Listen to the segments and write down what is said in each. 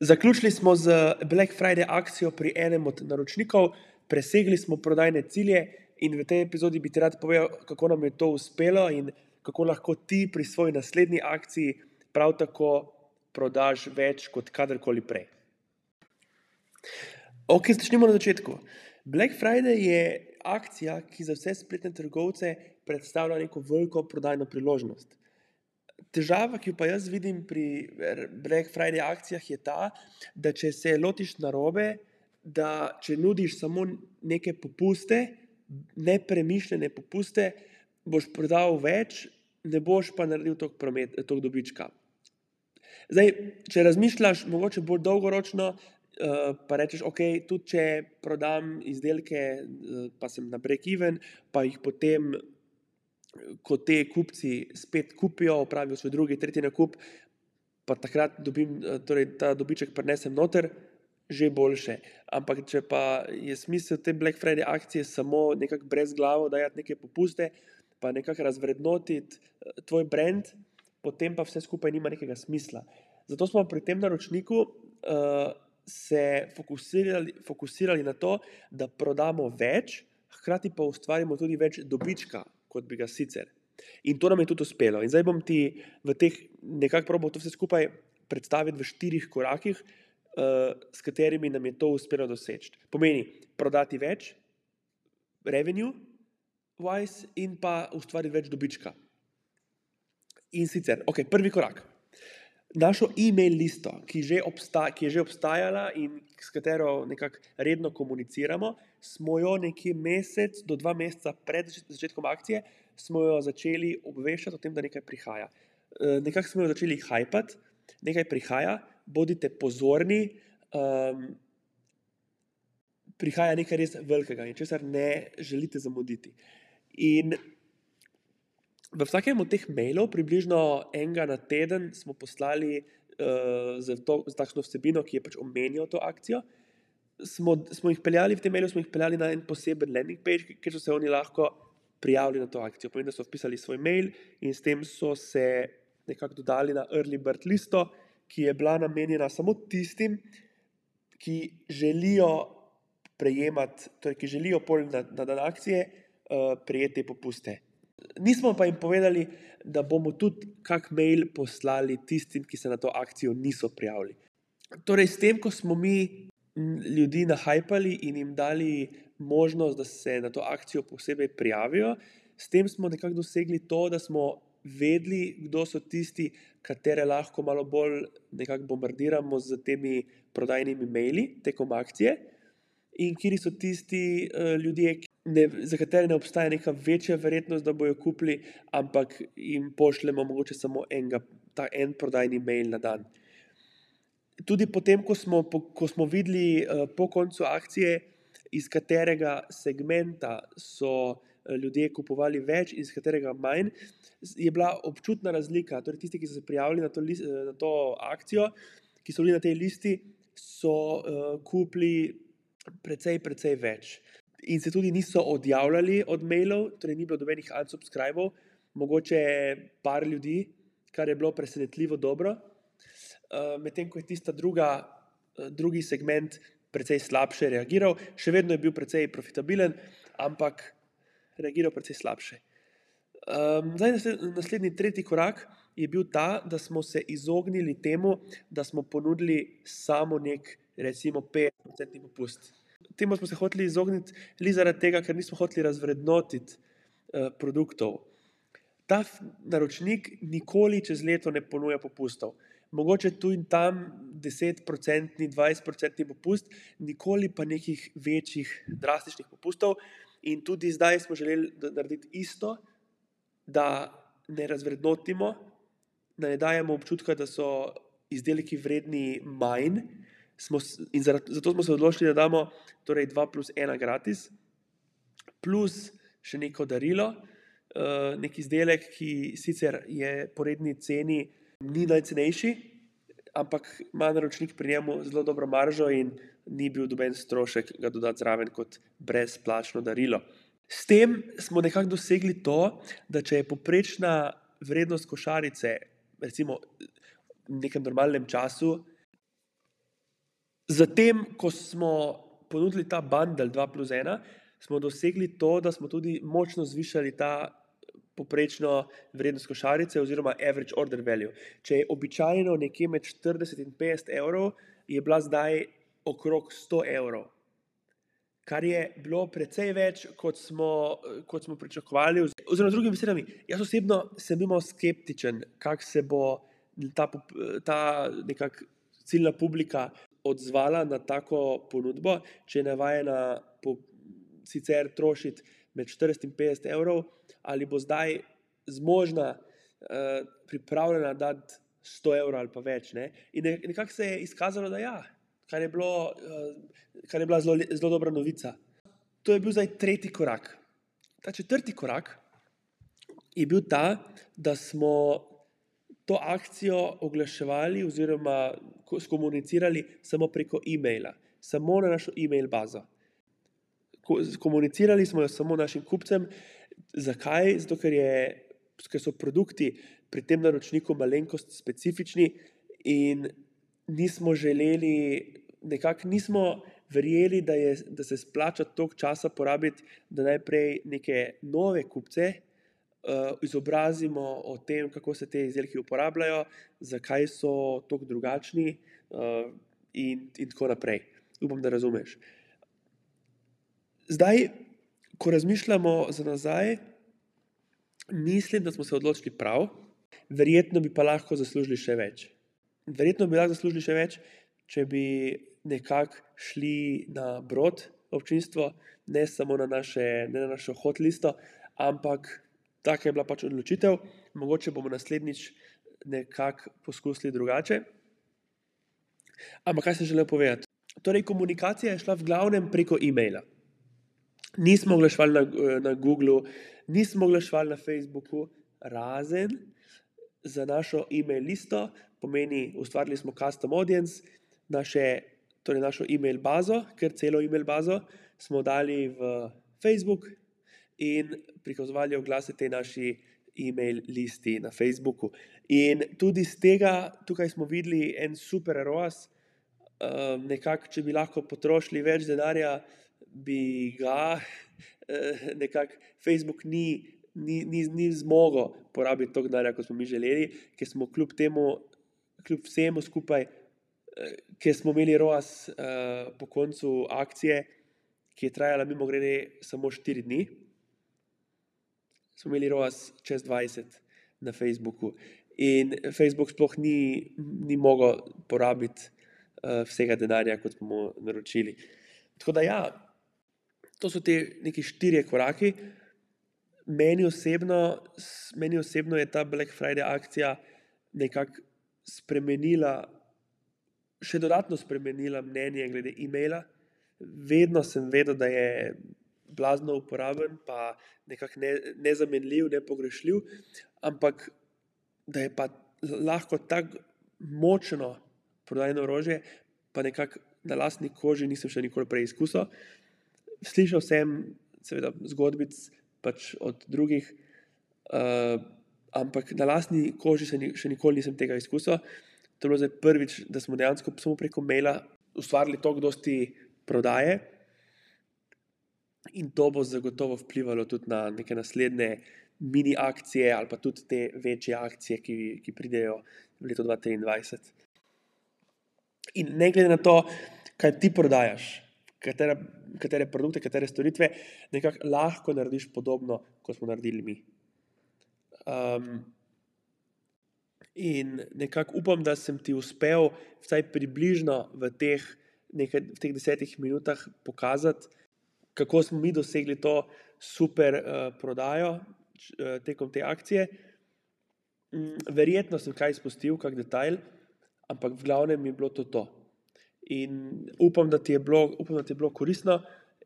Zaključili smo z Black Friday akcijo pri enem od naročnikov, presegli smo prodajne cilje in v tej epizodi bi ti rad povedal, kako nam je to uspelo in kako lahko ti pri svoji naslednji akciji prav tako prodaš več kot kadarkoli prej. Ok, začnimo na začetku. Black Friday je akcija, ki za vse spletne trgovce predstavlja neko veliko prodajno priložnost. Težava, ki jo pa jaz vidim pri Black Friday akcijah, je ta, da če se lotiš na robe, da če nudiš samo neke popuste, nepremišljene popuste, boš prodal več, ne boš pa naredil toliko dobička. Zdaj, če razmišljaš mogoče bolj dolgoročno, pa rečeš, ok, tudi če prodam izdelke, pa sem na break-even, pa jih potem ko ti kupci spet kupijo, opravijo svoj drugi, tretji nakup, pa takrat dobim, torej ta dobiček prinesem noter, že boljše. Ampak če pa je smisel te Black Friday akcije samo nekako brez glave dajati neke popuste, pa nekako razvrednotiti tvoj brand, potem pa vse skupaj nima nekega smisla. Zato smo pri tem naročniku se fokusirali, fokusirali na to, da prodamo več, hkrati pa ustvarimo tudi več dobička, kot bi ga sicer. In to nam je tudi uspelo. In zdaj bom ti v teh nekako probal to vse skupaj predstaviti v štirih korakih, s katerimi nam je to uspelo doseči. Pomeni prodati več, revenue wise, in pa ustvariti več dobička. In sicer, ok, prvi korak. Našo e-mail listo, ki že ki je že obstajala in s katero nekako redno komuniciramo, smo jo nekje mesec do dva meseca pred začetkom akcije, začeli obveščati o tem, da nekaj prihaja. Nekako smo jo začeli hajpati, nekaj prihaja, bodite pozorni, prihaja nekaj res velikega in česar ne želite zamuditi. In v vsakem od teh mailov, približno enega na teden, smo poslali s to, s takšno vsebino, ki je pač omenjal to akcijo. Smo, smo jih peljali v tem mailu, smo jih peljali na en poseben landing page, kjer so se oni lahko prijavili na to akcijo. Pomeni, da so vpisali svoj mail in s tem so se nekako dodali na early bird listo, ki je bila namenjena samo tistim, ki želijo prejemati, torej ki želijo pol na, na dan akcije prejeti te popuste. Nismo pa jim povedali, da bomo tudi kak mail poslali tistim, ki se na to akcijo niso prijavili. Torej, s tem, ko smo mi ljudi nahajpali in jim dali možnost, da se na to akcijo posebej prijavijo, s tem smo nekako dosegli to, da smo vedeli, kdo so tisti, katere lahko malo bolj nekako bombardiramo s temi prodajnimi maili tekom akcije, in kateri so tisti ljudje, ne, za katere ne obstaja neka večja verjetnost, da bojo kupili, ampak jim pošljemo mogoče samo enega, ta en prodajni mail na dan. Tudi potem, ko smo, ko smo videli po koncu akcije, iz katerega segmenta so ljudje kupovali več in iz katerega manj, je bila občutna razlika. Torej tisti, ki so se prijavili na to na to akcijo, ki so bili na tej listi, so kupili precej, precej več. In se tudi niso odjavljali od mailov, torej ni bilo nobenih unsubscribov, mogoče par ljudi, kar je bilo presenetljivo dobro. Medtem ko je tista druga, drugi segment precej slabše reagiral, še vedno je bil precej profitabilen, ampak reagiral precej slabše. Zdaj naslednji, tretji korak je bil ta, da smo se izognili temu, da smo ponudili samo neki recimo petprocentni popust. Temu smo se hoteli izogniti glih zaradi tega, ker nismo hoteli razvrednotiti produktov. Ta naročnik nikoli čez leto ne ponuja popustov. Mogoče tu in tam desetprocentni, dvajsetprocentni popust, nikoli pa nekih večjih drastičnih popustov. In tudi zdaj smo želeli narediti isto, da ne razvrednotimo, da ne dajemo občutka, da so izdelki vredni manj, smo in zato smo se odločili, da damo torej dva plus ena gratis plus še neko darilo, neki izdelek, ki sicer je po redni ceni, ni najcenejši, ampak ima naročnik pri njem zelo dobro maržo in ni bil noben strošek ga dodati zraven kot brezplačno darilo. S tem smo nekako dosegli to, da če je povprečna vrednost košarice recimo v nekem normalnem času Zatem, ko smo ponudili ta bundle 2 plus 1, smo dosegli to, da smo tudi močno zvišali ta poprečno vrednost košarice oziroma average order value. Če je običajno nekje med 40 in 50 evrov, je bila zdaj okrog 100 evrov. Kar je bilo precej več, kot smo, kot smo pričakovali. Oziroma, z drugimi besedami, jaz osebno sem bil skeptičen, kako se bo ta, ta nekakšna ciljna publika odzvala na tako ponudbo, če je navajena po, sicer trošiti med 40 in 50 evrov, ali bo zdaj zmožna, uh, pripravljena dati 100 evrov ali pa več. Ne? In nekako se je izkazalo, da ja, kar je, bilo, uh, kar je bila zelo, zelo dobra novica. To je bil zdaj tretji korak. Ta četrti korak je bil ta, da smo to akcijo oglaševali oziroma skomunicirali samo preko e-maila, samo na našo e-mail bazo. Komunicirali smo jo samo našim kupcem. Zakaj? Zato, ker, je, ker so produkti pri tem naročniku malenkost specifični in nismo želeli, nekako nismo verjeli, da, je, da se splača toliko časa porabiti, da najprej neke nove kupce izobrazimo o tem, kako se te izdelki uporabljajo, zakaj so tako drugačni uh, in, in tako naprej. Upam, da razumeš. Zdaj, ko razmišljamo za nazaj, mislim, da smo se odločili prav, verjetno bi pa lahko zaslužili še več. Verjetno bi lahko zaslužili še več, če bi nekako šli na brod občinstvo, ne samo na, naše, ne na našo hot listo, ampak taka je bila pač odločitev. Mogoče bomo naslednjič nekako poskusili drugače. Ampak kaj sem želel povedati? Torej, komunikacija je šla v glavnem preko e-maila nismo oglaševali na, na Googlu, nismo oglaševali na Facebooku, razen za našo e-mail listo, pomeni, ustvarili smo custom audience, naše, torej našo e-mail bazo, ker celo e-mail bazo smo dali v Facebook in prikazovali oglase te naši e-mail listi na Facebooku. In tudi z tega, tukaj smo videli en super ROAS, um, nekako, če bi lahko potrošili več denarja bi ga eh, nekako Facebook ni, ni, ni, ni zmogel porabiti toliko denarja, kot smo mi želeli, ker smo kljub temu, kljub vsemu skupaj, eh, ker smo imeli ROAS eh, po koncu akcije, ki je trajala mimo grede samo 4 dni, smo imeli ROAS čez 20 na Facebooku. In Facebook sploh ni, ni mogel porabiti uh, vsega denarja, kot smo mu naročili. Tako da, ja, To so ti neki štirje koraki. Meni osebno, meni osebno je ta Black Friday akcija nekako spremenila, še dodatno spremenila mnenje glede e-maila. Vedno sem vedel, da je blazno uporaben, pa nekako ne, nezamenljiv, nepogrešljiv, ampak da je pa lahko tako močno prodajno orožje, pa nekako na lastni koži nisem še nikoli preizkusil slišal sem, seveda, zgodbic pač od drugih, uh, ampak na lastni koži ni, še nikoli nisem tega izkusil. To je bilo zdaj prvič, da smo dejansko samo preko maila ustvarili toliko dosti prodaje. In to bo zagotovo vplivalo tudi na neke naslednje mini akcije ali pa tudi te večje akcije, ki, ki pridejo v letu 2023. In ne glede na to, kaj ti prodajaš, katere, katere produkte, katere storitve, nekako lahko narediš podobno, kot smo naredili mi. Um, in nekako upam, da sem ti uspel vsaj približno v teh, nekaj, v teh desetih minutah pokazati, kako smo mi dosegli to super uh, prodajo uh, tekom te akcije. Um, verjetno sem kaj izpustil, kak detajl, ampak v glavnem je bilo to. to. In upam, da ti je bilo, upam, da ti je bilo koristno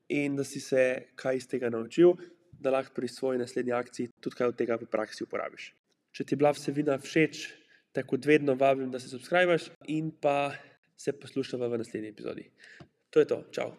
in da si se kaj iz tega naučil, da lahko pri svoji naslednji akciji tudi kaj od tega v praksi uporabiš. Če ti je bila vsebina všeč, tako kot vedno vabim, da se subskrbiš in pa se poslušava v naslednji epizodi. To je to, čau.